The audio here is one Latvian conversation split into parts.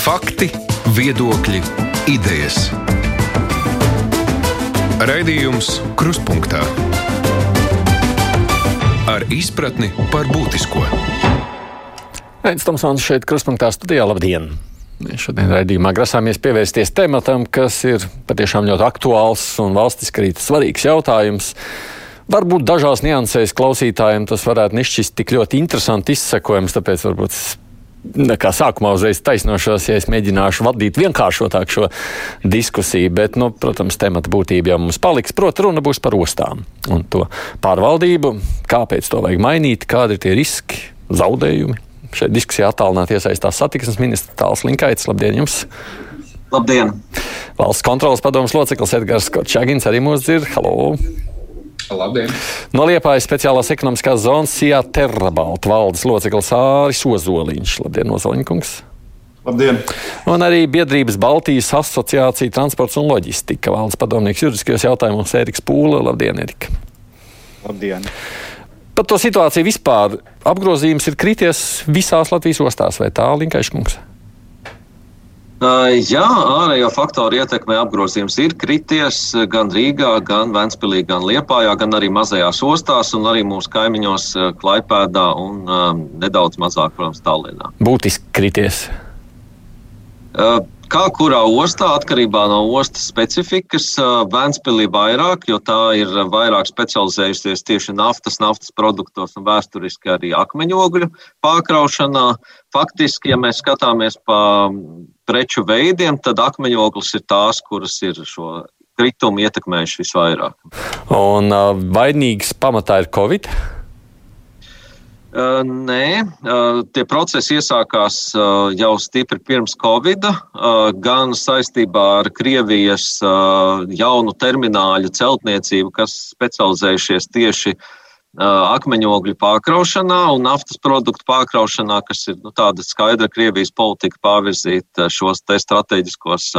Fakti, viedokļi, idejas. Raidījums Kruspunkta ar izpratni par būtisko. Aizsmeļamies, Tomsons šeit, Kruspunkta studijā. Labdien! Šodien raidījumā grasāmies pievērsties tematam, kas ir patiešām ļoti aktuāls un valstiski arī svarīgs jautājums. Varbūt dažās niansēs klausītājiem tas varētu nešķist tik ļoti interesanti izsekojams, tāpēc varbūt kā sākumā uzreiz taisnošos, ja es mēģināšu vadīt vienkāršotāk šo diskusiju, bet, nu, protams, temata būtība jau mums paliks. Protams, runa būs par ostām un to pārvaldību, kāpēc to vajag mainīt, kādi ir tie riski, zaudējumi. Šeit diskusijā attālināti iesaistās satiksmes ministrs Tāls Linkaits. Labdien jums! Labdien! Valsts kontrolas padomus loceklis Edgars Čagins arī mūs dzird. Halo! Labdien! No Liepājas speciālās ekonomiskās zonas Sijā Terrabalta valdes loceklis Āris Ozoliņš. Labdien, Ozoliņkungs! Labdien! Un arī biedrības Baltijas asociācija transports un loģistika valdes padomnieks juridiskajos jautājumos Eriks Pūle. Labdien, Erika! Labdien! Par to situāciju vispār apgrozījums ir krities visās Latvijas ostās, vai tā, Linkaiškungs? Jā, ārējo faktoru ietekmē apgrozījums ir krities gan Rīgā, gan Ventspīlī, gan Liepājā, gan arī mazajās ostās, un arī mūsu kaimiņos Klaipēdā un um, nedaudz mazāk, protams, Tallinā. Būtiski krities. Uh, Kā kurā ostā, atkarībā no ostas specifikas, Vēnspīlī vairāk, jo tā ir vairāk specializējusies tieši naftas, naftas produktos un vēsturiski arī akmeņogļu pārkraušanā. Faktiski, ja mēs skatāmies pa preču veidiem, tad akmeņoglis ir tās, kuras ir šo kritumu ietekmējuši visvairāk. Un vainīgs pamatā ir Covid. Uh, nē, uh, tie procesi iesākās uh, jau stipri pirms Covid, gan saistībā ar Krievijas jaunu termināļu celtniecību, kas specializējušies tieši akmeņogļu pārkraušanā un naftas produktu pārkraušanā, kas ir nu, tāda skaidra Krievijas politika pārvirzīt šos te strateģiskos,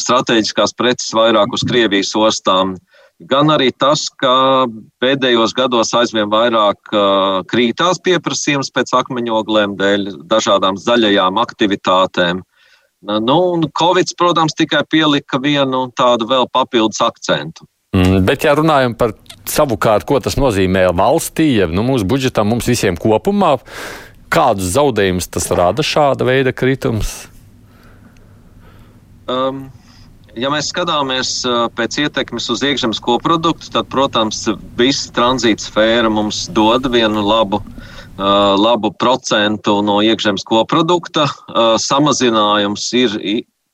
strateģiskās preces vairāk uz Krievijas ostām. Gan arī tas, ka pēdējos gados aizvien vairāk krītās pieprasījums pēc akmeņogliem dēļ dažādām zaļajām aktivitātēm. Nu, un Covid, protams, tikai pielika vienu tādu vēl papildus akcentu. Mm, bet, ja runājam par savukārt, ko tas nozīmē valstī, ja nu, mūsu budžetam, mums visiem kopumā, kādus zaudējumus tas rada šāda veida kritums? Um, Ja mēs skatāmies pēc ietekmes uz iekšzemes koproduktu, tad, protams, visa tranzīta sfēra mums dod vienu labu, labu procentu no iekšzemes koprodukta. Samazinājums ir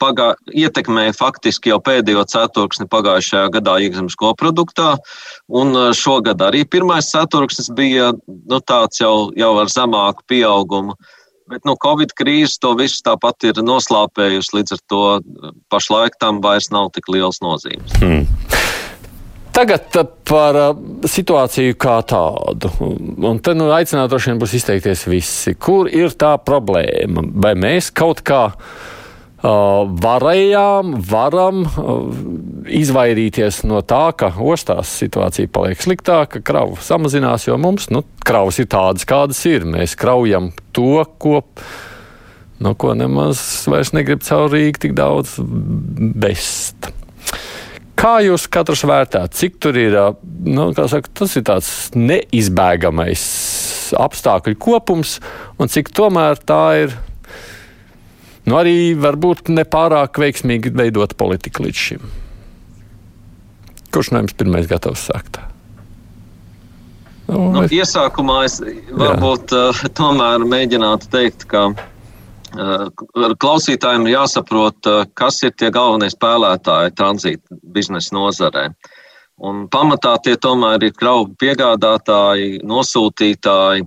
pagā, ietekmē faktiski jau pēdējo ceturksni pagājušajā gadā iekšzemes koproduktā. Un šogad arī pirmais ceturksnis bija nu, tāds jau, jau ar zemāku pieaugumu. Bet nu, Covid krīze to visu tāpat ir noslāpējusi, līdz ar to eh, pašlaik tam vairs nav tik liels nozīmes. Hmm. Tagad eh, par uh, situāciju kā tādu. Un te nu, aicinātu droši vien būs izteikties visi. Kur ir tā problēma? Vai mēs kaut kā varējām, varam izvairīties no tā, ka ostās situācija paliek sliktāka, kravu samazinās, jo mums nu, kravas ir tādas, kādas ir. Mēs kraujam to, ko, no ko nemaz vairs negrib caur Rīgu tik daudz best. Kā jūs katrs vērtējat, cik tur ir, nu, saka, tas ir tāds neizbēgamais apstākļu kopums, un cik tomēr tā ir nu, arī varbūt nepārāk veiksmīgi veidot politiku līdz šim. Kurš no jums pirmais gatavs sākt? Nu, nu, iesākumā es varbūt uh, tomēr mēģinātu teikt, ka uh, klausītājiem ir jāsaprot, uh, kas ir tie galvenie spēlētāji tranzīta biznesa nozarē. Uh, Un pamatā tie tomēr ir kravu piegādātāji, nosūtītāji.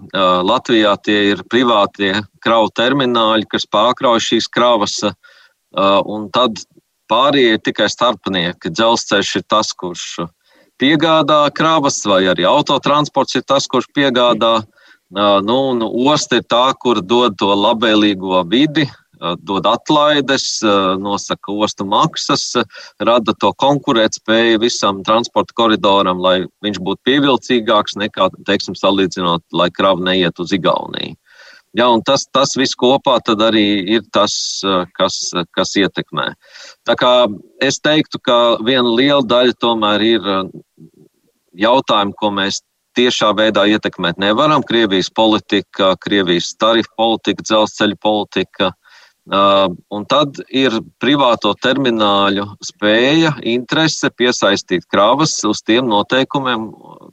Latvijā tie ir privātie kravu termināļi, kas pārkrauj šīs kravas, un tad pārējie ir tikai starpnieki. Dzelzceļš ir tas, kurš piegādā kravas, vai arī autotransports ir tas, kurš piegādā. Nu, nu, osta ir tā, kur dod to labvēlīgo vidi, dod atlaides, nosaka ostu maksas, rada to konkurētspēju visam transporta koridoram, lai viņš būtu pievilcīgāks nekā, teiksim, salīdzinot, lai krava neiet uz Igauniju. Ja, tas, tas viss kopā arī ir tas, kas, kas ietekmē. Tā kā es teiktu, ka viena liela daļa tomēr ir jautājumi, ko mēs tiešā veidā ietekmēt nevaram. Krievijas politika, Krievijas tarifu politika, dzelzceļa politika, un tad ir privāto termināļu spēja, interese piesaistīt kravas uz tiem noteikumiem,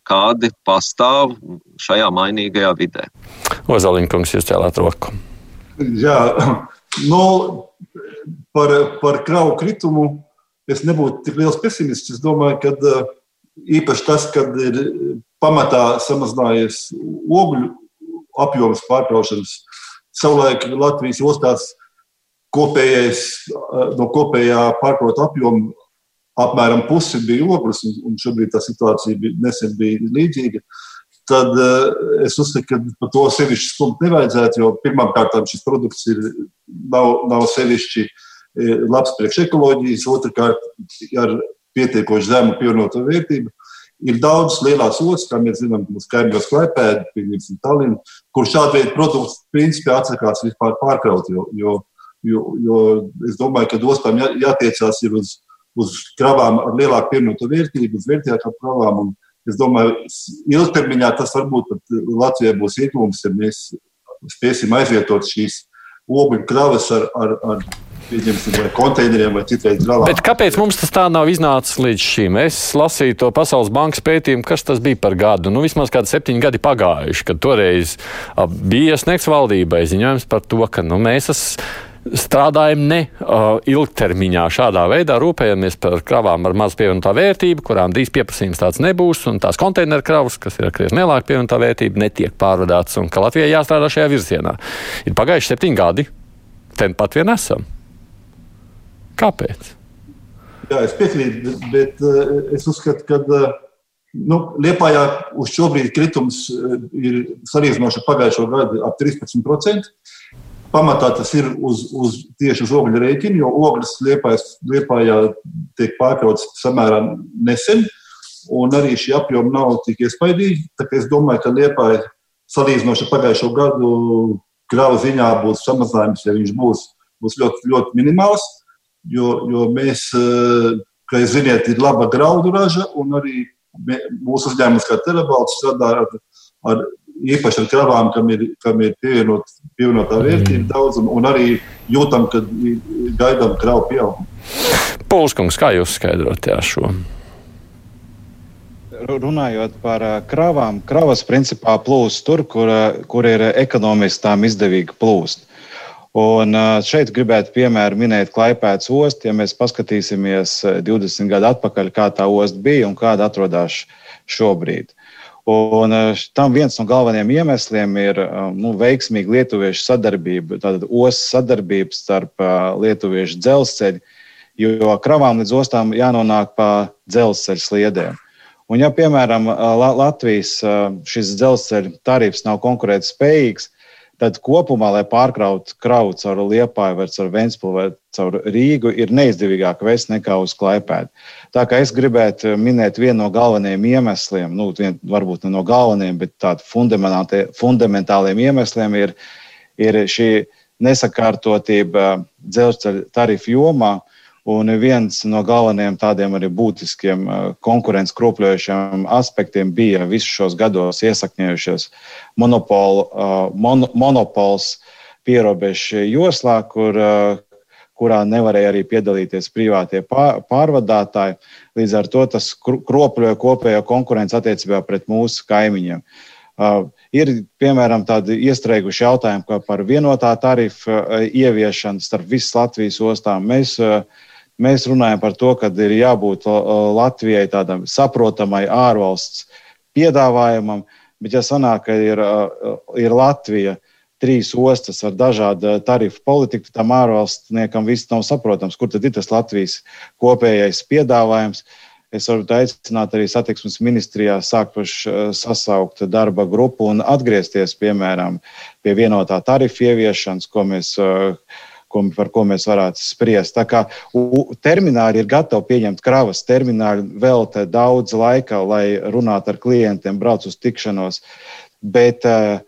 kādi pastāv šajā mainīgajā vidē. Ozoliņkungs, jūs cēlāt roku. Jā, nu, par, par kravu kritumu es nebūtu tik liels pesimists. Es domāju, ka īpaši tas, kad ir pamatā samazinājies ogļu apjoms pārkraušanas. Savulaik Latvijas ostās kopējais, eh, no kopējā pārkrauta apjoma apmēram pusi bija ogles, un šobrīd tā situācija bija, nesen bija līdzīga. Tad uh, es uzskatu, ka par to sevišķi stumt nevajadzētu, jo pirmkārt šis produkts ir, nav, nav sevišķi eh, labs priekš ekoloģijas, otrkārt ar pietiekoši zemu pievienoto vērtību. Ir daudz lielās ostas, kā mēs zinām, mūsu kaimiņos Klaipēda, piemēram, Tallinn, kur šāda veida produkts principā atsakās vispār pārkraut, jo, jo Jo, jo es domāju, ka ostām jā, jātiecās uz, uz kravām ar lielāku pievienoto vērtību, uz vērtīgākām kravām. Un es domāju, ilgtermiņā tas varbūt Latvijai būs iegūms, ja mēs spēsim aizvietot šīs ogļu kravas ar, ar, ar vai konteineriem vai citreiz gravām. Bet kāpēc mums tas tā nav iznācis līdz šim? Es lasīju to Pasaules bankas pētījumu, kas tas bija par gadu. Nu, vismaz kādi septiņi gadi pagājuši, kad toreiz bija iesniegts valdībai ziņojums par to, ka nu, mēs esam strādājam ne uh, ilgtermiņā. Šādā veidā rūpējamies par kravām ar mazu pievienotā vērtību, kurām drīz pieprasījums tāds nebūs, un tās konteineru kravas, kas ir ar krietni lielāku pievienotā vērtību, netiek pārvadātas, un ka Latvijai jāstrādā šajā virzienā. Ir pagājuši septiņi gadi, ten pat vien esam. Kāpēc? Jā, es piekrītu, bet, uh, es uzskatu, ka uh, nu, Liepājā uz šo brīdi kritums uh, ir salīdzinoši pagājušo gadu ap 13% pamatā tas ir uz, uz tieši uz ogļu rēķina, jo ogles liepājā tiek pārkrauts samērā nesen, un arī šie apjomi nav tik iespaidīgi. Es domāju, ka liepāja salīdzinoši pagājušo gadu krāva ziņā būs samazinājums, ja viņš būs, būs ļoti, ļoti minimāls, jo, jo mēs, eh, kā jūs ziniet, ir laba graudu raža, un arī mūsu uzņēmums kā Terabalts strādā ar, ar īpaši ar kravām, kam ir, kam ir pievienot, pievienotā vērtība mm. daudz, un, un arī jūtam, ka gaidām kravu pieaugumu. Polskungs, kā jūs skaidrot šo? Runājot par kravām, kravas principā plūst tur, kur, kur ir ekonomiski tām izdevīgi plūst. Un šeit gribētu piemēru minēt Klaipēdas ostu. Ja mēs paskatīsimies 20 gadu atpakaļ, kā tā osta bija un kāda atrodas šobrīd. Un eh, tam viens no galvenajiem iemesliem ir eh, nu, veiksmīga lietuviešu sadarbība, tātad ostas sadarbība starp eh, lietuviešu dzelzceļu, jo kravām līdz ostām jānonāk pa dzelzceļa sliedēm. Un, ja, piemēram, Latvijas šis dzelzceļa tarifs nav konkurētspējīgs, tad kopumā, lai pārkrautu kravu caur Liepāju vai caur Ventspili vai caur Rīgu, ir neizdevīgāk vest nekā uz Klaipēdu. Tā kā es gribētu minēt vienu no galvenajiem iemesliem, nu, vien, varbūt ne no galvenajiem, bet tādiem fundamentāliem iemesliem ir, ir šī nesakārtotība dzelzceļa tarifu jomā. Un viens no galvenajiem tādiem arī būtiskiem uh, konkurences kropļojošiem aspektiem bija visus šos gados iesakņojušies monopolu, uh, mon, monopols pierobežu joslā, kur, uh, kurā nevarēja arī piedalīties privātie pārvadātāji. Līdz ar to tas kropļoja kopējo konkurenci attiecībā pret mūsu kaimiņiem. Uh, ir piemēram tādi iestrēguši jautājumi par vienotā tarifa uh, ieviešanu starp visas Latvijas ostām. Mēs uh, Mēs runājam par to, ka ir jābūt Latvijai tādam saprotamai ārvalsts piedāvājumam, bet ja sanāk, ka ir, ir Latvija trīs ostas ar dažādu tarifu politiku, tam ārvalstniekam viss nav saprotams, kur tad ir tas Latvijas kopējais piedāvājums. Es varu aicināt arī satiksmes ministrijā sākt sasaukt darba grupu un atgriezties, piemēram, pie vienotā tarifu ieviešanas, ko mēs ko, par ko mēs varētu spriest. Tā kā termināli ir gatavi pieņemt kravas, termināli velta daudz laika, lai runātu ar klientiem, brauc uz tikšanos. Bet uh,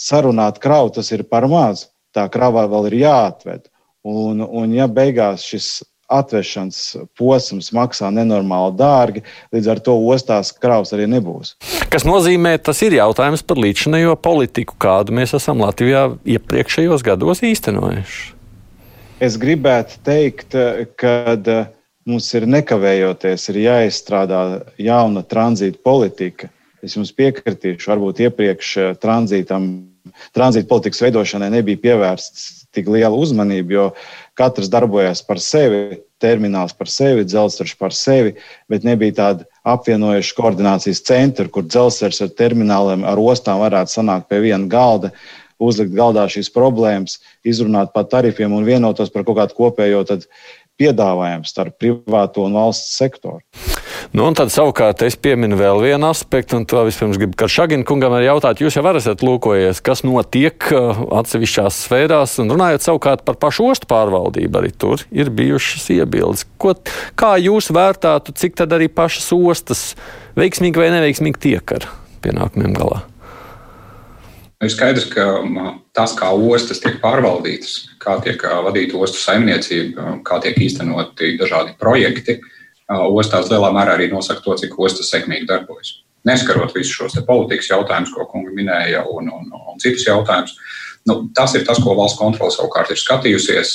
sarunāt kravu tas ir par maz. Tā krava vēl ir jāatved. Un, un ja beigās šis atvešanas posms maksā nenormāli dārgi, līdz ar to ostās kravas arī nebūs. Kas nozīmē, tas ir jautājums par līdzinējo politiku, kādu mēs esam Latvijā iepriekšējos gados īstenojuši. Es gribētu teikt, ka mums ir nekavējoties ir jāizstrādā jauna tranzīta politika. Es jums piekritīšu, varbūt iepriekš tranzītam, tranzīta politikas veidošanai nebija pievērsts tik liela uzmanība, jo katrs darbojas par sevi, termināls par sevi, dzelzceļš par sevi, bet nebija tāda apvienojuša koordinācijas centra, kur dzelzceļš ar termināliem, ar ostām varētu sanākt pie viena galda, uzlikt galdā šīs problēmas, izrunāt par tarifiem un vienotos par kaut kādu kopējo piedāvājumu starp privāto un valsts sektoru. Nu, un tad savukārt es pieminu vēl vienu aspektu, un to vispirms gribu Karšagina kungam arī jautāt. Jūs jau esat lūkojies, kas notiek uh, atsevišķās sfērās, un runājot savukārt par pašu ostu pārvaldību, arī tur ir bijušas iebildes. Ko, kā jūs vērtātu, cik tad arī pašas ostas veiksmīgi vai neveiksmīgi tiek ar pienākumiem galā? Ir skaidrs, ka tas, kā ostas tiek pārvaldītas, kā tiek uh, vadīta ostu saimniecība, kā tiek īstenoti dažādi projekti, uh, ostās lielā mērā arī nosaka to, cik ostas sekmīgi darbojas. Neskarot visus šos politikas jautājumus, ko kungi minēja, un, un, un citus jautājumus. Nu, tas ir tas, ko valsts kontrole savukārt ir skatījusies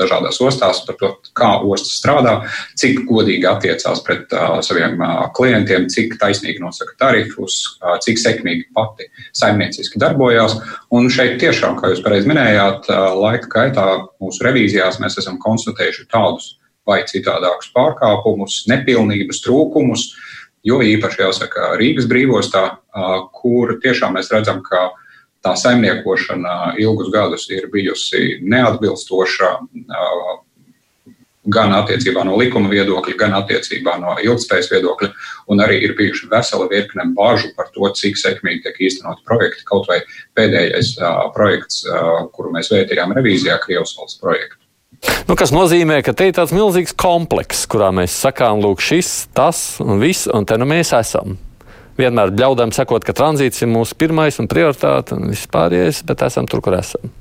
dažādās ostās par to, kā ostas strādā, cik godīgi attiecās pret saviem klientiem, cik taisnīgi nosaka tarifus, cik sekmīgi pati saimnieciski darbojās. Un šeit tiešām, kā jūs pareizi minējāt, laika gaitā mūsu revīzijās mēs esam konstatējuši tādus vai citādākus pārkāpumus, nepilnības, trūkumus. Jo īpaši jāsaka Rīgas brīvostā, kur tiešām mēs redzam, ka tā saimniekošana ilgus gadus ir bijusi neatbilstoša gan attiecībā no likuma viedokļa, gan attiecībā no ilgspējas viedokļa. Un arī ir bijuši vesela virkne bažu par to, cik sekmīgi tiek īstenot projekti. Kaut vai pēdējais uh, projekts, uh, kuru mēs vērtījām revīzijā, Krievijas valsts projektu. Nu, kas nozīmē, ka te ir tāds milzīgs komplekss, kurā mēs sakām, lūk, šis, tas un viss, un te nu mēs esam. Vienmēr ļaudām sakot, ka tranzīts ir mūsu pirmais un prioritāte un vispārējais, bet esam tur, kur esam.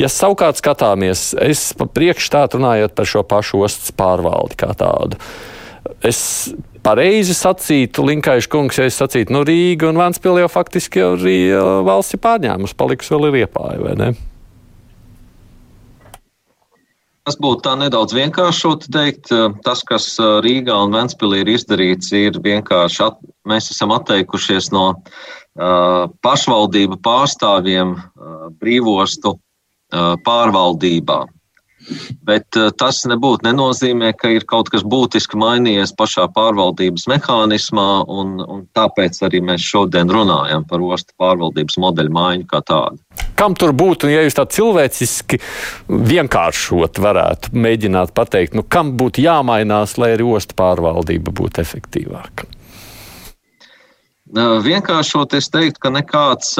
Ja savukārt skatāmies, es priekš tā runājot par šo pašu ostas pārvaldi kā tādu. Es pareizi sacītu, Linkaiša kungs, ja es sacītu, nu Rīga un Vanspils jau faktiski jau arī valsts ir pārņēmusi, paliks vēl ir iepāja, vai ne? Tas būtu tā nedaudz vienkāršot teikt. Tas, kas Rīgā un Ventspīlī ir izdarīts, ir vienkārši at, mēs esam atteikušies no uh, pašvaldību pārstāvjiem uh, brīvostu uh, pārvaldībā. Bet eh, tas nebūtu nenozīmē, ka ir kaut kas būtiski mainījies pašā pārvaldības mehānismā, un, un tāpēc arī mēs šodien runājam par ostu pārvaldības modeļu maiņu kā tādu. Kam tur būtu, ja jūs tā cilvēciski vienkāršot varētu mēģināt pateikt, nu, kam būtu jāmainās, lai arī ostu pārvaldība būtu efektīvāka? Vienkāršot, es teiktu, ka nekāds,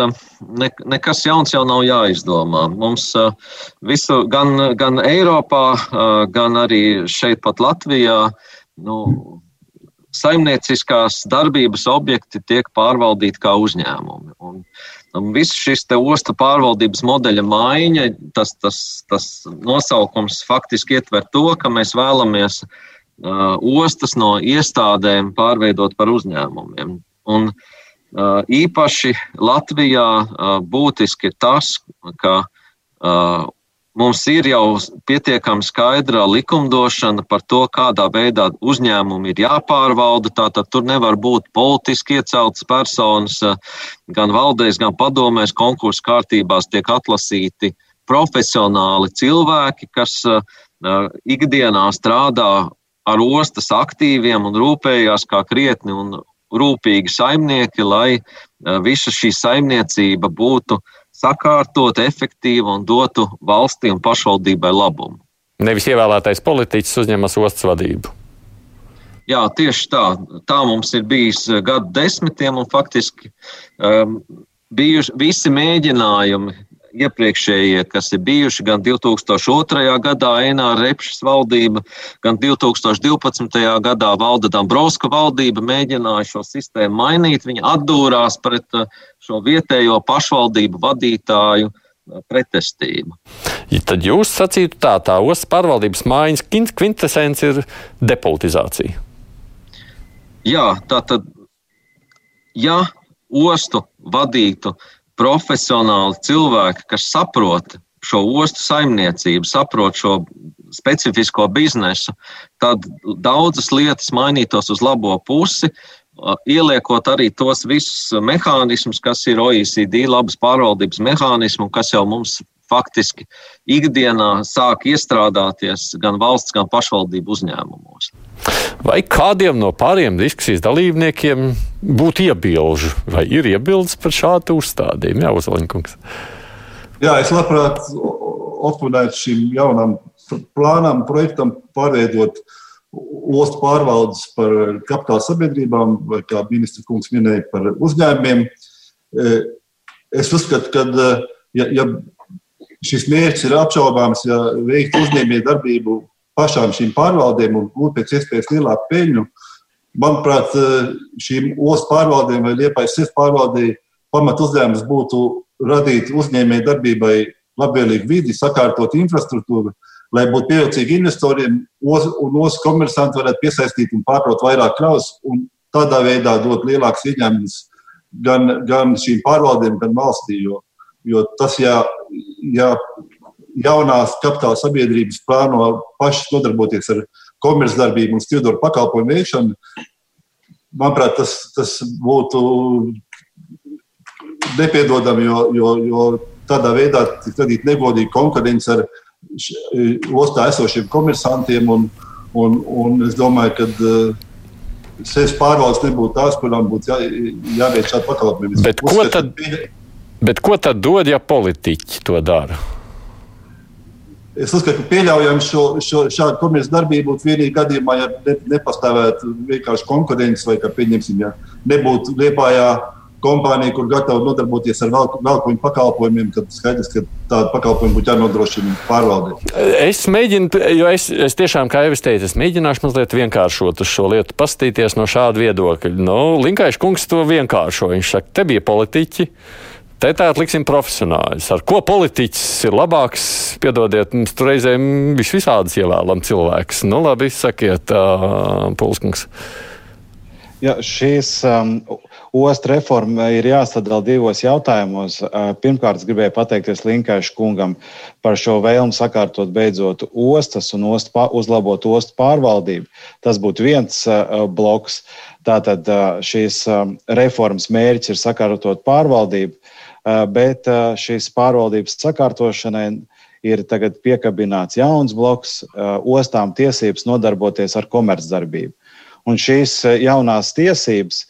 ne, nekas jauns jau nav jāizdomā. Mums visu, gan, gan Eiropā, gan arī šeit pat Latvijā, nu, saimnieciskās darbības objekti tiek pārvaldīti kā uzņēmumi. Un, un viss šis ostu pārvaldības modeļa maiņa, tas, tas, tas nosaukums faktiski ietver to, ka mēs vēlamies ostas no iestādēm pārveidot par uzņēmumiem. Un, uh, īpaši Latvijā uh, būtiski ir tas, ka uh, mums ir jau pietiekami skaidra likumdošana par to, kādā veidā uzņēmumi ir jāpārvalda. Tātad tur nevar būt politiski ieceltas personas, gan valdēs, gan padomēs, konkursu kārtībās tiek atlasīti profesionāli cilvēki, kas ikdienā strādā ar ostas aktīviem un rūpējās kā krietni un rūpīgi saimnieki, lai visa šī saimniecība būtu sakārtota, efektīva un dotu valstī un pašvaldībai labumu. Nevis ievēlētais politiķis uzņemas ostas vadību. Jā, tieši tā. Tā mums ir bijis gadu desmitiem, un faktiski um, bijuši visi mēģinājumi iepriekšējie, kas ir bijuši gan 2002. gadā Enāra Repšas valdība, gan 2012. gadā Valda Dombrovska valdība mēģināja šo sistēmu mainīt. Viņa atdūrās pret uh, šo vietējo pašvaldību vadītāju uh, pretestību. Ja tad jūs sacītu tā, tā ostas pārvaldības mājas kvintesence ir depolitizācija. Jā, tā tad, ja ostu vadītu profesionāli cilvēki, kas saprot šo ostu saimniecību, saprot šo specifisko biznesu, tad daudzas lietas mainītos uz labo pusi, ieliekot arī tos visus mehānismus, kas ir OECD labas pārvaldības mehānismi kas jau mums faktiski ikdienā sāk iestrādāties gan valsts, gan pašvaldību uzņēmumos. Vai kādiem no pāriem diskusijas dalībniekiem būtu iebilžu, vai ir iebildes par šādu uzstādījumu? Jā, Uzvaļņkungs. Jā, es labprāt oponētu šim jaunam plānam, projektam pārveidot ostu pārvaldes par kapitāla sabiedrībām, vai kā ministra kungs minēja, par uzņēmumiem. Es uzskatu, ka ja, ja šis mērķis ir apšaubāms, ja veikt uzņēmēju darbību pašām šīm pārvaldēm un gūt pēc iespējas lielāku peļņu. Manuprāt, šīm ostas pārvaldēm vai liepais sirds pārvaldēji pamat uzdevums būtu radīt uzņēmēju darbībai labvēlīgu vidi, sakārtot infrastruktūru, lai būtu pievilcīgi investoriem un ostas komersanti varētu piesaistīt un pārdot vairāk kravas un tādā veidā dot lielākus ieņēmumus gan, gan šīm pārvaldēm, gan valstī. Jo, jo tas, ja, ja jaunās kapitāla sabiedrības plāno pašas nodarboties ar komercdarbību un stildoru pakalpojumu veikšanu, manuprāt, tas, tas būtu nepiedodami, jo, jo, jo tādā veidā tiek radīta negodīga konkurence ar ostā esošiem komersantiem. Un, un, un es domāju, ka uh, sevis pārvaldes nebūtu tās, kurām būtu jā, jāveic šādi pakalpojumi. Bet, ko tad, bet ko tad dod, ja politiķi to dara? Es uzskatu, ka pieļaujam šo, šo, šādu komerciālu darbību būtu vienīgi gadījumā, ja ne, nepastāvētu vienkārši konkurence vai, kā pieņemsim, ja nebūtu liepājā kompānija, kur gatava nodarboties ar velkuņu pakalpojumiem, tad skaidrs, ka tādu pakalpojumu būtu jānodrošina pārvaldē. Es mēģinu, jo es, es tiešām, kā jau es teicu, es mēģināšu mazliet vienkāršot šo lietu, pastīties no šāda viedokļa. Nu, Linkaiš kungs to vienkāršo. Viņš saka, te bija politiķi. Te tā liksim profesionāļus. Ar ko politiķis ir labāks? Piedodiet, mums tur reizēm visvisādas ievēlam cilvēks. Nu, labi, sakiet, uh, Pulskungs. Ja, šīs um, ostas reforma ir jāsadala divos jautājumos. Uh, pirmkārt, es gribēju pateikties Linkaišu kungam par šo vēlmu sakārtot beidzot ostas un ostu, uzlabot ostu pārvaldību. Tas būtu viens uh, bloks. Tātad uh, šīs um, reformas mērķis ir sakārtot pārvaldību. Eh, bet eh, šīs pārvaldības sakārtošanai ir tagad piekabināts jauns bloks, eh, ostām tiesības nodarboties ar komercdarbību. Un šīs jaunās tiesības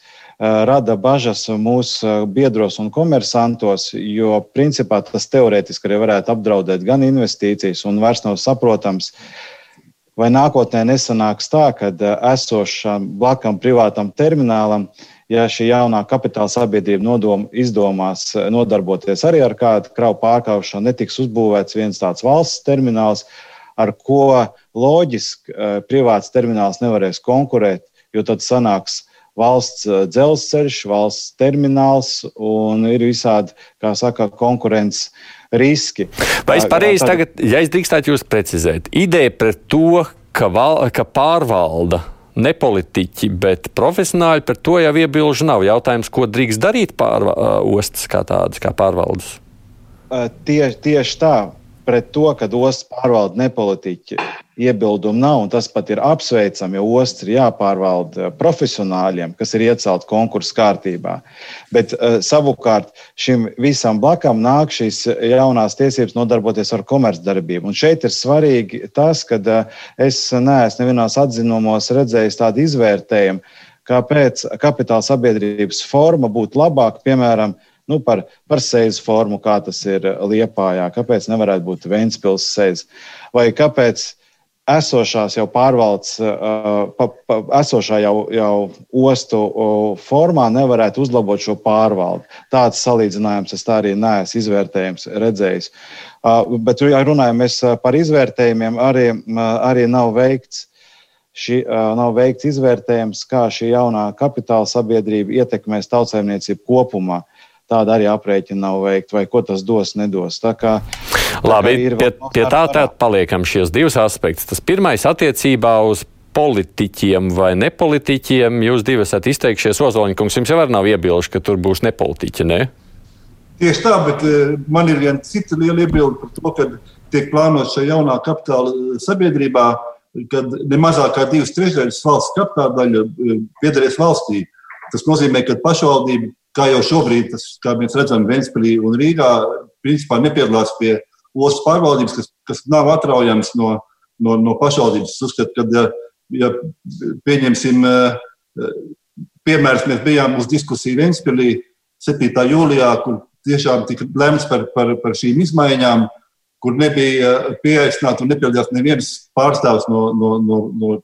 rada bažas mūsu biedros un komersantos, jo principā tas teorētiski arī varētu apdraudēt gan investīcijas, un vairs nav saprotams, vai nākotnē nesanāks tā, ka esošam blakam privātam terminālam uh, ja šī jaunā kapitāla sabiedrība nodom, izdomās eh, nodarboties arī ar kādu kravu pārkāpšanu, netiks uzbūvēts viens tāds valsts termināls, ar ko loģiski eh, privāts termināls nevarēs konkurēt, jo tad sanāks valsts eh, dzelzceļš, valsts termināls un ir visādi, kā saka, konkurences riski. Vai es pareizi tagad, ja es drīkstētu jūs precizēt, ideja par to, ka, val, ka pārvalda ne politiķi, bet profesionāļi par to jau iebilžu nav. Jautājums, ko drīkst darīt pārostas kā tādas, kā pārvaldes? Tieši, tieši tā pret to, ka ostas pārvalda nepolitiķi iebildumu nav, un tas pat ir apsveicami, jo ostas ir jāpārvalda profesionāļiem, kas ir iecelti konkursu kārtībā. Bet uh, savukārt šim visam blakam nāk šīs jaunās tiesības nodarboties ar komercdarbību. Un šeit ir svarīgi tas, ka es neesmu nevienās atzinumos redzējis tādu izvērtējumu, kāpēc kapitāla sabiedrības forma būtu labāka, piemēram, nu, par, par sejas formu, kā tas ir Liepājā. Kāpēc nevarētu būt Vēncpils sejas? Vai kāpēc esošās jau pārvaldes, pa, pa, esošā jau, jau ostu formā nevarētu uzlabot šo pārvaldi. Tāds salīdzinājums es tā arī neesmu izvērtējums redzējis. Bet, ja runājam par izvērtējumiem, arī, arī nav veikts. Šī, nav veikts izvērtējums, kā šī jaunā kapitāla sabiedrība ietekmēs tautsēmniecību kopumā. Tāda arī aprēķina nav veikta, vai ko tas dos, nedos. Tā kā, Labi, pie, pie tā tad paliekam šos divus aspektus. Tas pirmais attiecībā uz politiķiem vai nepolitiķiem. Jūs divi esat izteikšies, Ozoliņkungs, jums jau nav iebilžu, ka tur būs nepolitiķi, ne? Tieši tā, bet eh, man ir viena cita liela iebilde par to, ka tiek plānots šajā jaunā kapitāla eh, sabiedrībā, kad ne mazāk kā divas trešdaļas valsts kapitāla daļa eh, piederēs valstī. Tas nozīmē, ka pašvaldība, kā jau šobrīd, tas, kā mēs redzam, Ventspīlī un Rīgā, principā nepiedalās pie ostas pārvaldības, kas, kas nav atraujams no, no, no pašvaldības. Es uzskatu, ka, ja pieņemsim, eh, piemērs, mēs bijām uz diskusiju Ventspīlī 7. jūlijā, kur tiešām tika lemts par, par, par šīm izmaiņām, kur nebija pieaicināts un nepiedalījās neviens pārstāvs no, no, no, no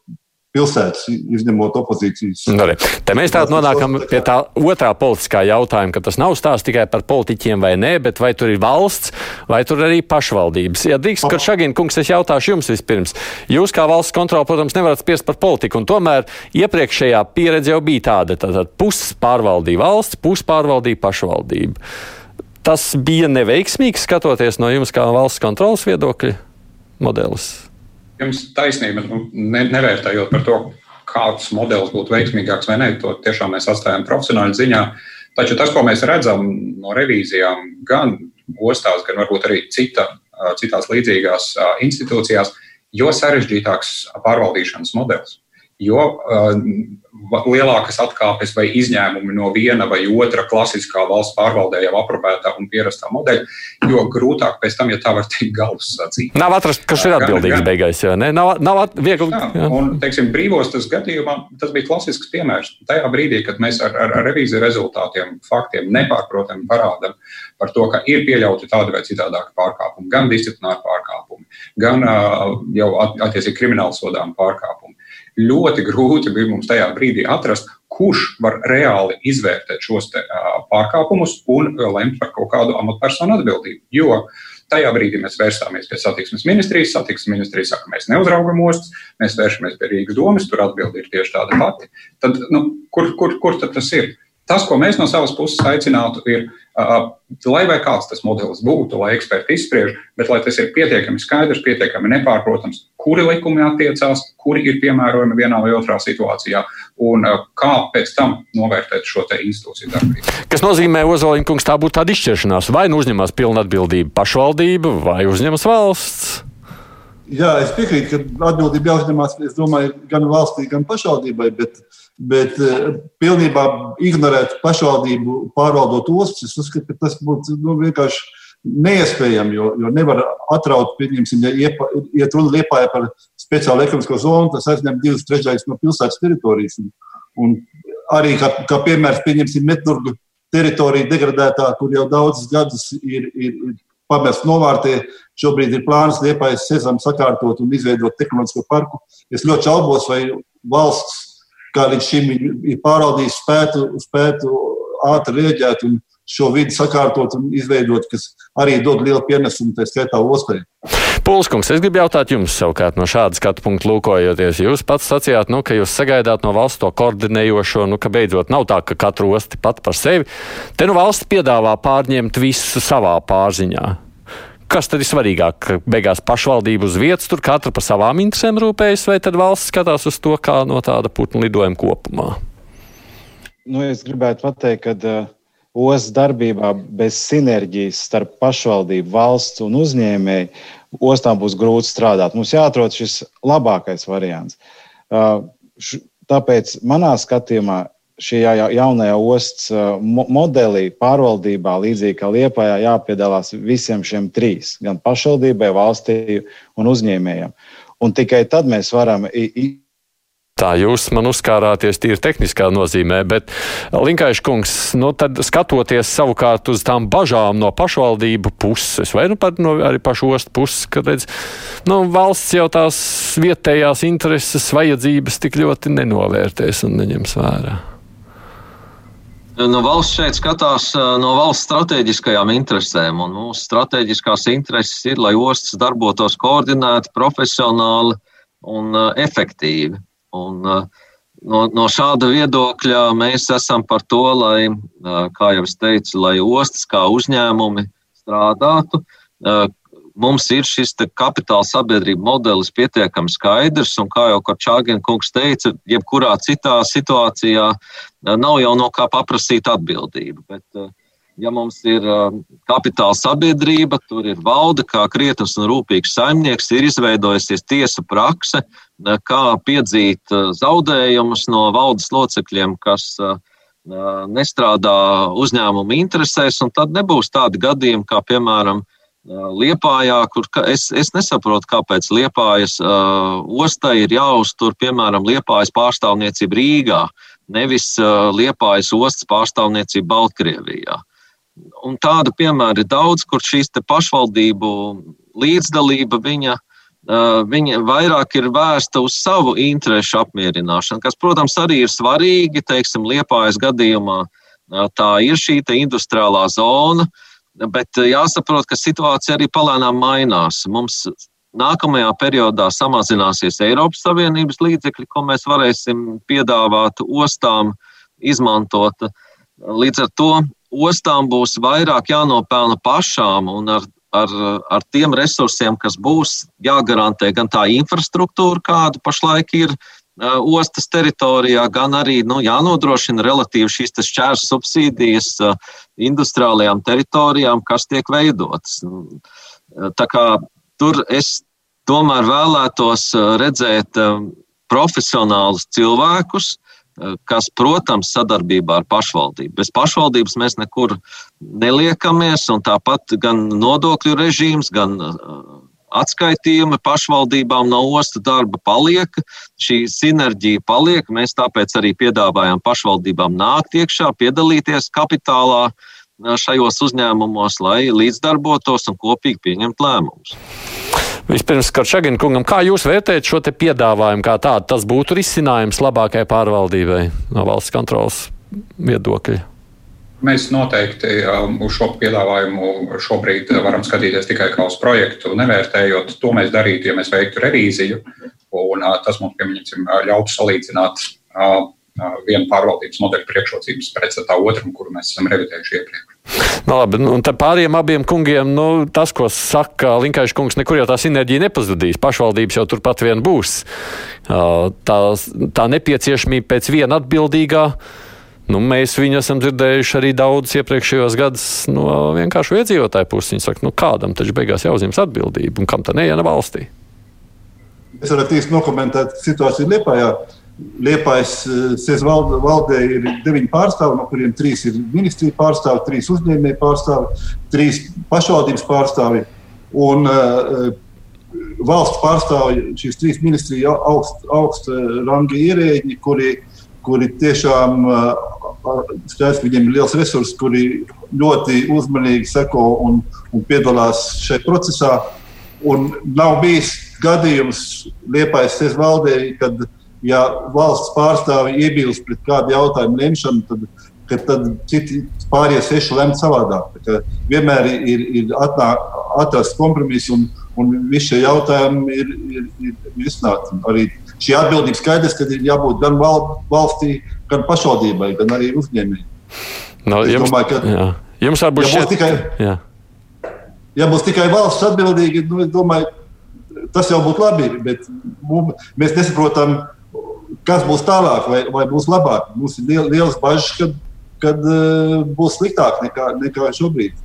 pilsētas, izņemot opozīcijas. Arī. Nu, te mēs tādā nonākam pie tā otrā politiskā jautājuma, ka tas nav stāsts tikai par politiķiem vai nē, bet vai tur ir valsts vai tur arī pašvaldības. Ja drīkst, ka Šagina kungs, es jautāšu jums vispirms. Jūs kā valsts kontrola, protams, nevarat spiest par politiku, un tomēr iepriekšējā pieredze jau bija tāda, tātad puses pārvaldīja valsts, puses pārvaldīja pašvaldība. Tas bija neveiksmīgs skatoties no jums kā valsts kontrolas viedokļa modelis jums taisnība, nu, ne, nevērtējot par to, kāds modelis būtu veiksmīgāks vai nē, to tiešām mēs atstājam profesionāļu ziņā. Taču tas, ko mēs redzam no revīzijām, gan ostās, gan varbūt arī cita, citās līdzīgās institūcijās, jo sarežģītāks pārvaldīšanas modelis jo lielākas atkāpes vai izņēmumi no viena vai otra klasiskā valsts pārvaldē jau aprobētā un pierastā modeļa, jo grūtāk pēc tam, ja tā var teikt, galvas sacīt. Nav atrast, kas ir atbildīgs beigās, jā, ne? Nav, nav at, viegli. Jā, jā. Un, teiksim, brīvos tas gadījumā, tas bija klasisks piemērs. Tajā brīdī, kad mēs ar, ar, ar revīziju rezultātiem, faktiem nepārprotami parādam par to, ka ir pieļauti tādi vai citādāki pārkāpumi, gan disciplināri pārkāpumi, gan jau attiecīgi krimināli sodām pārkāpumi ļoti grūti bija mums tajā brīdī atrast, kurš var reāli izvērtēt šos te, uh, pārkāpumus un lemt par kaut kādu amatpersonu atbildību. Jo tajā brīdī mēs vērsāmies pie satiksmes ministrijas. Satiksmes ministrija saka, mēs neuzraugam ostas, mēs vēršamies pie Rīgas domas, tur atbildi ir tieši tāda pati. Tad, nu, kur, kur, kur tad tas ir? Tas, ko mēs no savas puses aicinātu, ir, uh, lai vai kāds tas modelis būtu, lai eksperti izspriež, bet lai tas ir pietiekami skaidrs, pietiekami nepārprotams, kuri likumi attiecās, kuri ir piemērojami vienā vai otrā situācijā, un uh, kā pēc tam novērtēt šo institūciju darbību. Kas nozīmē, Ozoliņa kungs, tā būtu tāda izšķiršanās, vai nu uzņemas pilnu atbildību pašvaldība vai uzņemas valsts? Jā, es piekrītu, ka atbildība jāuzņemās domāju, gan valstī, gan pašvaldībai. Bet, bet eh, pilnībā ignorēt pašvaldību, pārvaldot ostas, es uzskatu, ka tas būtu nu, vienkārši neiespējami. Jo, jo nevar atraut, pieņemsim, ja iepa, iet runa liepāja par speciālu ekonomisko zonu, tas aizņem divas trešdaļas no pilsētas teritorijas. Un, un arī kā, kā piemērs, pieņemsim, Metnurgu teritoriju degradētā, kur jau daudzus gadus ir, ir, ir pamest novārtē. Šobrīd ir plāns liepais sezam sakārtot un izveidot tehnoloģisko parku. Es ļoti šaubos, vai valsts, kā līdz šim ir pārvaldījis, spētu, spētu ātri rēģēt un šo vidi sakārtot un izveidot, kas arī dod lielu pienesumu, tā skaitā ostai. Pulskungs, es gribu jautāt jums savukārt no šāda skatu punkta lūkojoties. Jūs pats sacījāt, nu, ka jūs sagaidāt no valsts to koordinējošo, nu, ka beidzot nav tā, ka katru osti pat par sevi. Te nu valsts piedāvā pārņemt visu savā pārziņā. Kas tad ir svarīgāk? Ka beigās pašvaldība uz vietas tur katra par savām interesēm rūpējas, vai tad valsts skatās uz to kā no tāda putnu lidojuma kopumā? Nu, es gribētu pateikt, ka uh, ostas darbībā bez sinerģijas starp pašvaldību, valsts un uzņēmēju ostām būs grūti strādāt. Mums jāatrod šis labākais variants. Uh, tāpēc manā skatījumā šajā jaunajā ostas uh, modelī, pārvaldībā, līdzīgi kā Liepājā, jāpiedalās visiem šiem trīs - gan pašvaldībai, valstī un uzņēmējiem. Un tikai tad mēs varam Tā jūs man uzkārāties tīri tehniskā nozīmē, bet Linkaiša kungs, nu tad skatoties savukārt uz tām bažām no pašvaldību puses, vai nu pat no arī pašu ostu puses, ka redz, nu, valsts jau tās vietējās intereses vajadzības tik ļoti nenovērtēs un neņems vērā. No valsts šeit skatās no valsts strateģiskajām interesēm, un mūsu strateģiskās intereses ir, lai ostas darbotos koordinēti, profesionāli un efektīvi. Un, no, no šāda viedokļa mēs esam par to, lai, kā jau es teicu, lai ostas kā uzņēmumi strādātu. Mums ir šis kapitāla sabiedrība modelis pietiekami skaidrs, un kā jau Korčāgina kungs teica, jebkurā citā situācijā nav jau no kā paprasīt atbildību. Bet, ja mums ir kapitāla sabiedrība, tur ir valde, kā krietns un rūpīgs saimnieks, ir izveidojusies tiesa prakse, kā piedzīt zaudējumus no valdes locekļiem, kas nestrādā uzņēmuma interesēs, un tad nebūs tādi gadījumi, kā piemēram Liepājā, kur es, es nesaprotu, kāpēc Liepājas uh, ostai ir jāuztur, piemēram, Liepājas pārstāvniecība Rīgā, nevis uh, Liepājas ostas pārstāvniecība Baltkrievijā. Un tādu piemēru ir daudz, kur šīs pašvaldību līdzdalība viņa, viņa vairāk ir vērsta uz savu interesu apmierināšanu, kas, protams, arī ir svarīgi. Teiksim, Liepājas gadījumā tā ir šī industriālā zona, bet jāsaprot, ka situācija arī palēnām mainās. Mums nākamajā periodā samazināsies Eiropas Savienības līdzekļi, ko mēs varēsim piedāvāt ostām izmantot. Līdz ar to ostām būs vairāk jānopelna pašām un ar, ar, ar tiem resursiem, kas būs jāgarantē gan tā infrastruktūra, kāda pašlaik ir ostas teritorijā, gan arī nu, jānodrošina relatīvi šīs šķērs subsīdijas industriālajām teritorijām, kas tiek veidotas. Tā kā tur es tomēr vēlētos redzēt profesionālus cilvēkus, kas, protams, sadarbībā ar pašvaldību. Bez pašvaldības mēs nekur neliekamies, un tāpat gan nodokļu režīms, gan uh, atskaitījumi pašvaldībām no ostu darba paliek, šī sinerģija paliek. Mēs tāpēc arī piedāvājam pašvaldībām nākt iekšā, piedalīties kapitālā uh, šajos uzņēmumos, lai līdzdarbotos un kopīgi pieņemt lēmumus. Vispirms, Karčagina kungam, kā jūs vērtējat šo piedāvājumu kā tādu? Tas būtu risinājums labākai pārvaldībai no valsts kontrolas viedokļa. Mēs noteikti um, uz šo piedāvājumu šobrīd varam skatīties tikai kā uz projektu, nevērtējot. To mēs darītu, ja mēs veiktu revīziju. Un, uh, tas mums, pieņemsim, ļautu salīdzināt uh, uh, vienu pārvaldības modeļu priekšrocības pretstatā otram, kuru mēs esam revidējuši iepriekš. Nu, labi, nu, un pārējiem abiem kungiem, nu, tas, ko saka Linkaiša kungs, nekur jau tā sinerģija nepazudīs. Pašvaldības jau turpat vien būs. Tā, tā nepieciešamība pēc viena atbildīgā. Nu, mēs viņu esam dzirdējuši arī daudz iepriekšējos gados no vienkārši iedzīvotāju puses. Viņi saka, nu, kādam taču beigās jāuzņemas atbildība un kam tā neiena valstī. Es varu īsti nokomentēt situāciju Lietpājā. Liepais eh, SES valdē ir deviņi pārstāvi, no kuriem trīs ir ministrija pārstāvi, trīs uzņēmēji pārstāvi, trīs pašvaldības pārstāvi. Un, uh, valsts pārstāvja šīs trīs ministrijas augsta augst ranga ierēģi, kuri, kuri tiešām skaidrs, ka viņiem ir liels resurss, kuri ļoti uzmanīgi seko un, un piedalās šajā procesā. Un nav bijis gadījums Liepais SES valdē, kad ja valsts pārstāvi iebilst pret kādu jautājumu lemšanu, tad, tad citi pārējie seši lemt savādāk. Vienmēr ir, ir atnā, atrast kompromisu un, un visi šie jautājumi ir, ir, ir izsnāti. Arī šī atbildība skaidrs, ka ir jābūt gan valstī, gan pašvaldībai, gan arī uzņēmējai. No, jums, domāju, ka, jā. jums varbūt ja šeit... tikai, jā. ja būs tikai valsts atbildīga, nu, domāju, tas jau būtu labi. Bet mēs nesaprotam, kas būs tālāk, vai, vai būs labāk. Mums ir liel, liels bažas, kad, kad uh, būs sliktāk nekā, nekā šobrīd.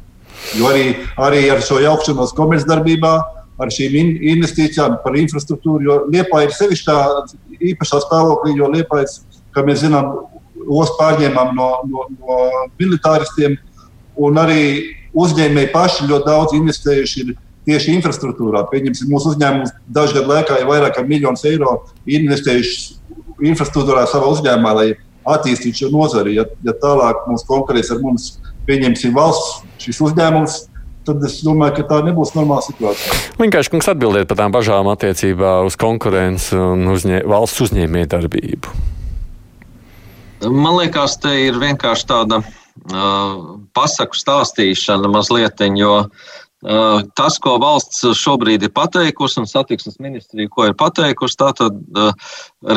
Jo arī, arī ar šo jaukšanos komercdarbībā, ar šīm in, investīcijām, par infrastruktūru, jo Liepa ir sevišķi tā īpašā stāvoklī, jo Liepa ir, kā mēs zinām, ostu pārņēmām no, no, no militāristiem, un arī uzņēmēji paši ļoti daudz investējuši ir tieši infrastruktūrā. Pieņemsim, mūsu uzņēmums dažu gadu laikā ir vairāk kā miljonus eiro investējuši infrastruktūrā savā uzņēmumā, lai attīstītu šo nozari. Ja, ja tālāk mums konkurēs ar mums, pieņemsim valsts šis uzņēmums, tad es domāju, ka tā nebūs normāla situācija. Vienkārši kungs atbildēt par tām bažām attiecībā uz konkurenci un uzņē, valsts uzņēmējdarbību. Man liekas, te ir vienkārši tāda uh, pasaku stāstīšana mazliet, jo uh, tas, ko valsts šobrīd ir pateikusi un satiksmes ministrija, ko ir pateikusi, tātad uh,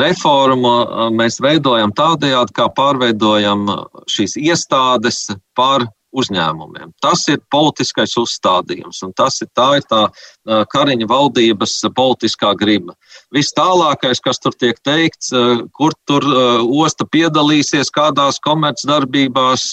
reformu mēs veidojam tādējādi, kā pārveidojam šīs iestādes par uzņēmumiem. Tas ir politiskais uzstādījums, un tas ir tā, ir tā Kariņa valdības politiskā griba. Viss tālākais, kas tur tiek teikts, kur tur osta piedalīsies, kādās komercdarbībās,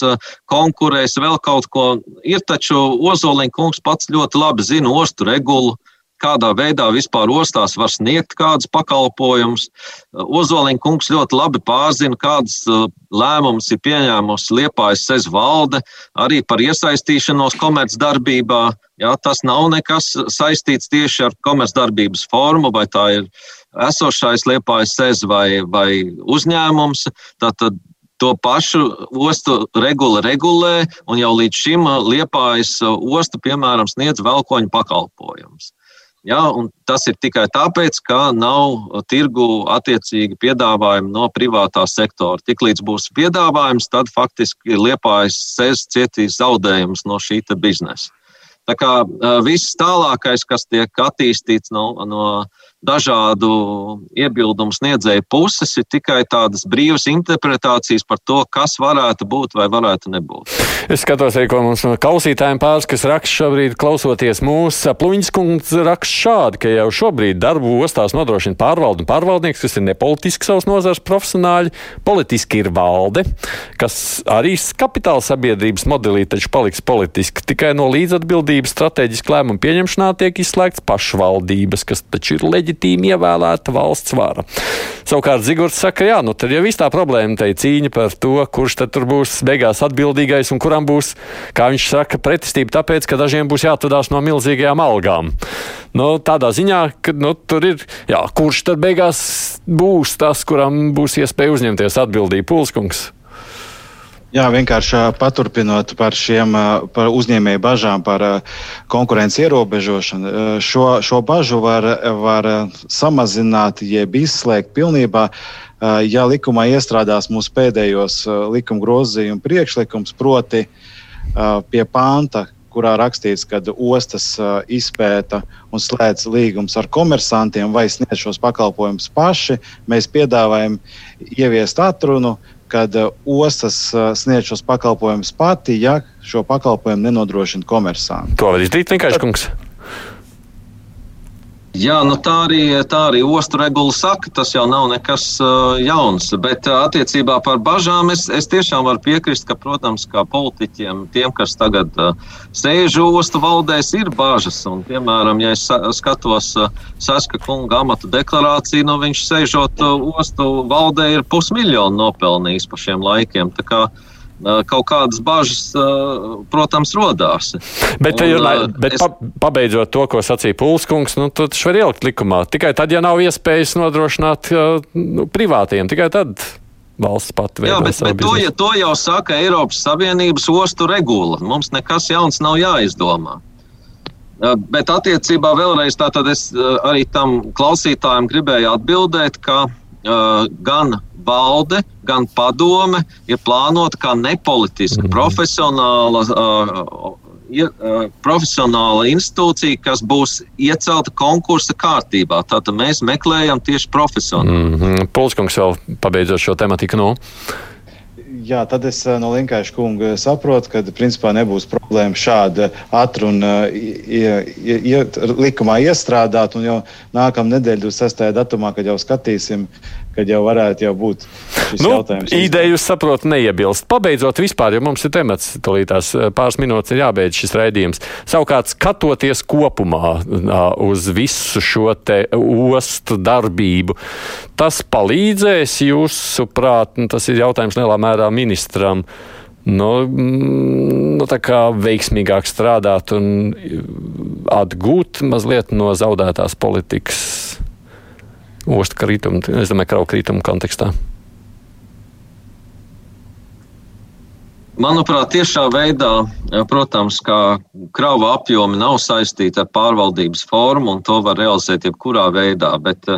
konkurēs, vēl kaut ko, ir taču Ozoliņa kungs pats ļoti labi zina ostu regulu kādā veidā vispār ostās var sniegt kādus pakalpojumus. Ozoliņa kungs ļoti labi pārzina, kādas uh, lēmumus ir pieņēmusi Liepājas sez valde arī par iesaistīšanos komercdarbībā. Jā, tas nav nekas saistīts tieši ar komercdarbības formu, vai tā ir esošais Liepājas sez vai, vai uzņēmums. Tātad To pašu ostu regula regulē, un jau līdz šim Liepājas osta, piemēram, sniedz velkoņu pakalpojumus. Ja, tas ir tikai tāpēc, ka nav tirgu attiecīgi piedāvājumi no privātā sektora. Tiklīdz būs piedāvājums, tad faktiski liepājas sēž cietīs zaudējumus no šī biznesa. Tā kā viss tālākais, kas tiek attīstīts no, no dažādu iebildumu sniedzēju puses ir tikai tādas brīvas interpretācijas par to, kas varētu būt vai varētu nebūt. Es skatos arī, ko mums no klausītājiem pāris, kas raksta šobrīd, klausoties mūsu pluņas kungs, raksta šādi, ka jau šobrīd darbu ostās nodrošina pārvaldu un pārvaldnieks, kas ir nepolitiski savas nozars profesionāļi, politiski ir valde, kas arī kapitāla sabiedrības modelī taču paliks politiski. Tikai no līdzatbildības strateģiski lēmumu pieņemšanā tiek izslēgts pašvaldības, kas taču ir leģitīvi leģitīmi ievēlēta valsts vara. Savukārt Zigorts saka, jā, nu tad jau viss tā problēma te ir cīņa par to, kurš tad tur būs beigās atbildīgais un kuram būs, kā viņš saka, pretestība tāpēc, ka dažiem būs jāatvadās no milzīgajām algām. Nu, tādā ziņā, ka nu, tur ir, jā, kurš tad beigās būs tas, kuram būs iespēja uzņemties atbildību, Pulskungs. Jā, vienkārši paturpinot par šiem par uzņēmēju bažām par konkurences ierobežošanu. Šo, šo bažu var, var samazināt, jeb izslēgt pilnībā, ja likumā iestrādās mūsu pēdējos likuma grozījuma priekšlikums, proti pie panta, kurā rakstīts, ka ostas izpēta un slēdz līgumus ar komersantiem vai sniedz šos pakalpojumus paši. Mēs piedāvājam ieviest atrunu, kad uh, ostas uh, sniedz šos pakalpojumus pati, ja šo pakalpojumu nenodrošina komersanti. To var izdarīt vienkārši, kungs. Jā, nu tā arī, tā arī ostu regula saka, tas jau nav nekas uh, jauns. Bet uh, attiecībā par bažām es, es tiešām varu piekrist, ka, protams, kā politiķiem, tiem, kas tagad uh, sēž ostu valdēs, ir bažas. Un, piemēram, ja es skatos uh, Saska kunga amata deklarāciju, nu viņš sēžot uh, ostu valdē ir pusmiljonu nopelnījis pa šiem laikiem. Tā kā, uh, kaut kādas bažas, protams, rodās. Bet, un, ja, bet es... pabeidzot to, ko sacīja Pulskungs, nu, viņš var ielikt likumā. Tikai tad, ja nav iespējas nodrošināt nu, privātiem, tikai tad. Valsts pati. Jā, bet, bet to, ja to jau saka Eiropas Savienības ostu regula. Mums nekas jauns nav jāizdomā. Bet attiecībā vēlreiz tātad es arī tam klausītājam gribēju atbildēt, ka uh, gan valde, gan padome ir plānota kā nepolitiska, mm profesionāla. Uh, uh, profesionāla institūcija, kas būs iecelta konkursa kārtībā. Tātad mēs meklējam tieši profesionāli. Mm -hmm. Pulskungs vēl pabeidzot šo tematiku. No. Jā, tad es no Linkaiša kunga saprotu, ka principā nebūs problēma šāda atruna likumā iestrādāt. Un jau nākamā nedēļa, 26. datumā, kad jau skatīsim, kad jau varētu jau būt šis nu, jautājums. Ideja jūs saprotat, neiebilst. Pabeidzot vispār, jo mums ir temats, eh, pāris minūtes ir jābeidz šis raidījums. Savukārt, skatoties kopumā uz visu šo te ostu darbību, tas palīdzēs jūsuprāt, nu, tas ir jautājums lielā mērā ministram nu, mm, nu, veiksmīgāk strādāt un atgūt mazliet no zaudētās politikas? Ostu kritumu, es domāju, kravu kritumu kontekstā? Manuprāt, tiešā veidā, protams, kā krava apjomi nav saistīti ar pārvaldības formu, un to var realizēt jebkurā veidā, bet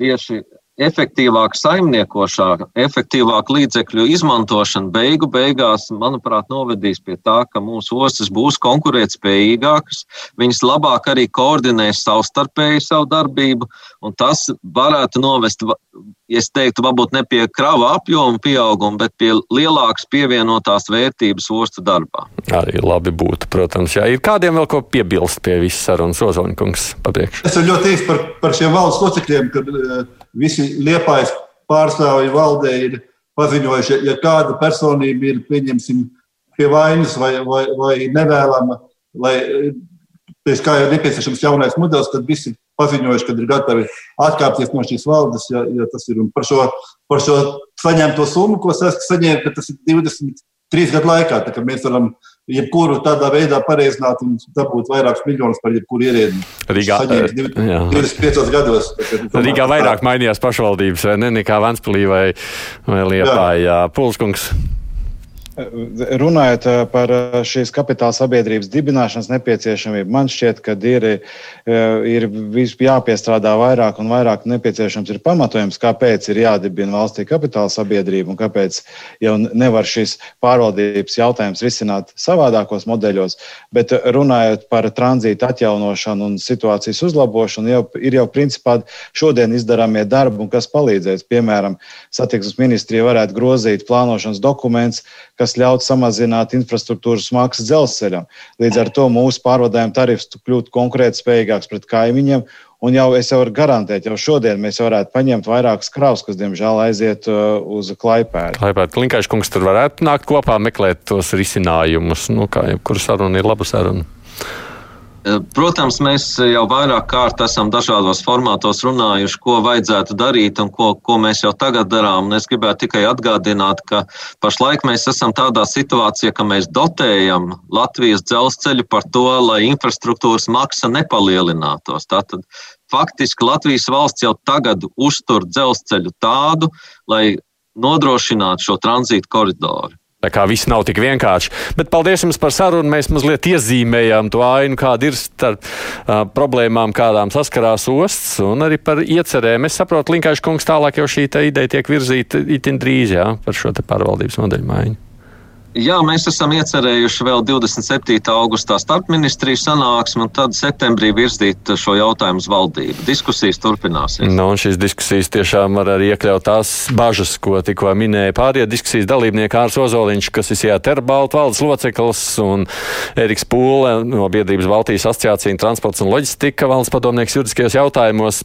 tieši efektīvāka saimniekošana, efektīvāka līdzekļu izmantošana beigu beigās, manuprāt, novedīs pie tā, ka mūsu ostas būs konkurētspējīgākas, viņas labāk arī koordinēs savstarpēji savu darbību, un tas varētu novest, es teiktu, varbūt ne pie krava apjoma pieauguma, bet pie lielākas pievienotās vērtības ostu darbā. Arī labi būtu, protams, ja ir kādiem vēl ko piebilst pie visas sarunas, Ozoņkungs, papriekš. Es ļoti īsti par, par šiem valsts locekļiem, kad visi liepājas pārstāvji valdē ir paziņojuši, ja kāda personība ir, pieņemsim, pie vainas vai, vai, vai nevēlama, lai pēc kā ir nepieciešams jaunais modelis, tad visi paziņojuši, ka ir gatavi atkāpties no šīs valdes, ja, ja tas ir. Un par šo, par šo saņemto summu, ko saņēma, ka tas ir 23 gadu laikā, mēs varam jebkuru tādā veidā pareizināt un dabūt vairākus miljonus par jebkuru ierēdni. Rīgā 25 gados. Rīgā vairāk mainījās pašvaldības, vai ne, nekā Vanspilī vai, vai Liepājā. Pulskungs. Runājot eh, par eh, šīs kapitāla sabiedrības dibināšanas nepieciešamību, man šķiet, ka ir, eh, ir jāpiestrādā vairāk un vairāk nepieciešams ir pamatojums, kāpēc ir jādibina valstī kapitāla sabiedrība un kāpēc jau nevar šis pārvaldības jautājums risināt savādākos modeļos. Bet runājot par tranzītu atjaunošanu un situācijas uzlabošanu, jau, ir jau principā šodien izdarāmie darbi un kas palīdzēs. Piemēram, satiksmes ministrija varētu grozīt plānošanas dokumentus, kas ļautu samazināt infrastruktūras maksas dzelzceļam. Līdz ar to mūsu pārvadājuma tarifs kļūtu konkurētspējīgāks pret kaimiņiem. Un jau es jau varu garantēt, jau šodien mēs varētu paņemt vairākas kravas, kas, diemžēl, aiziet uh, uz klaipēdu. Klaipēdu klinkaišu kungs tur varētu nākt kopā, meklēt tos risinājumus. Nu, kā jebkura saruna ir laba saruna. Protams, mēs jau vairāk kārt esam dažādos formātos runājuši, ko vajadzētu darīt un ko, ko mēs jau tagad darām. Un es gribētu tikai atgādināt, ka pašlaik mēs esam tādā situācijā, ka mēs dotējam Latvijas dzelzceļu par to, lai infrastruktūras maksa nepalielinātos. Tātad faktiski Latvijas valsts jau tagad uztur dzelzceļu tādu, lai nodrošinātu šo tranzītu koridoru. Tā kā viss nav tik vienkārši. Bet paldies jums par sarunu. Mēs mazliet iezīmējām to ainu, kāda ir starp uh, problēmām, kādām saskarās ostas, un arī par iecerēm. Es saprotu, Linkaiša kungs tālāk jau šī ideja tiek virzīta itin drīz jā, par šo pārvaldības modeļu maiņu. Jā, mēs esam iecerējuši vēl 27. augustā starpministriju sanāksmi un tad septembrī virzīt šo jautājumu uz valdību. Diskusijas turpināsies. Nu, un šīs diskusijas tiešām var arī iekļaut tās bažas, ko tikko minēja pārējie diskusijas dalībnieki Ārs Ozoliņš, kas ir Sijāter Baltu valdes loceklis, un Eriks Pūle no biedrības Baltijas asociācija transports un loģistika valsts padomnieks juridiskajos jautājumos,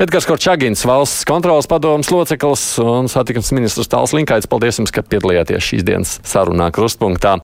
Edgars Korčagins valsts kontrolas padomas loceklis un satikums ministrs Tāls Linkaits. Paldies jums, ka piedalījāties šīs dienas sarunā krustpunktā.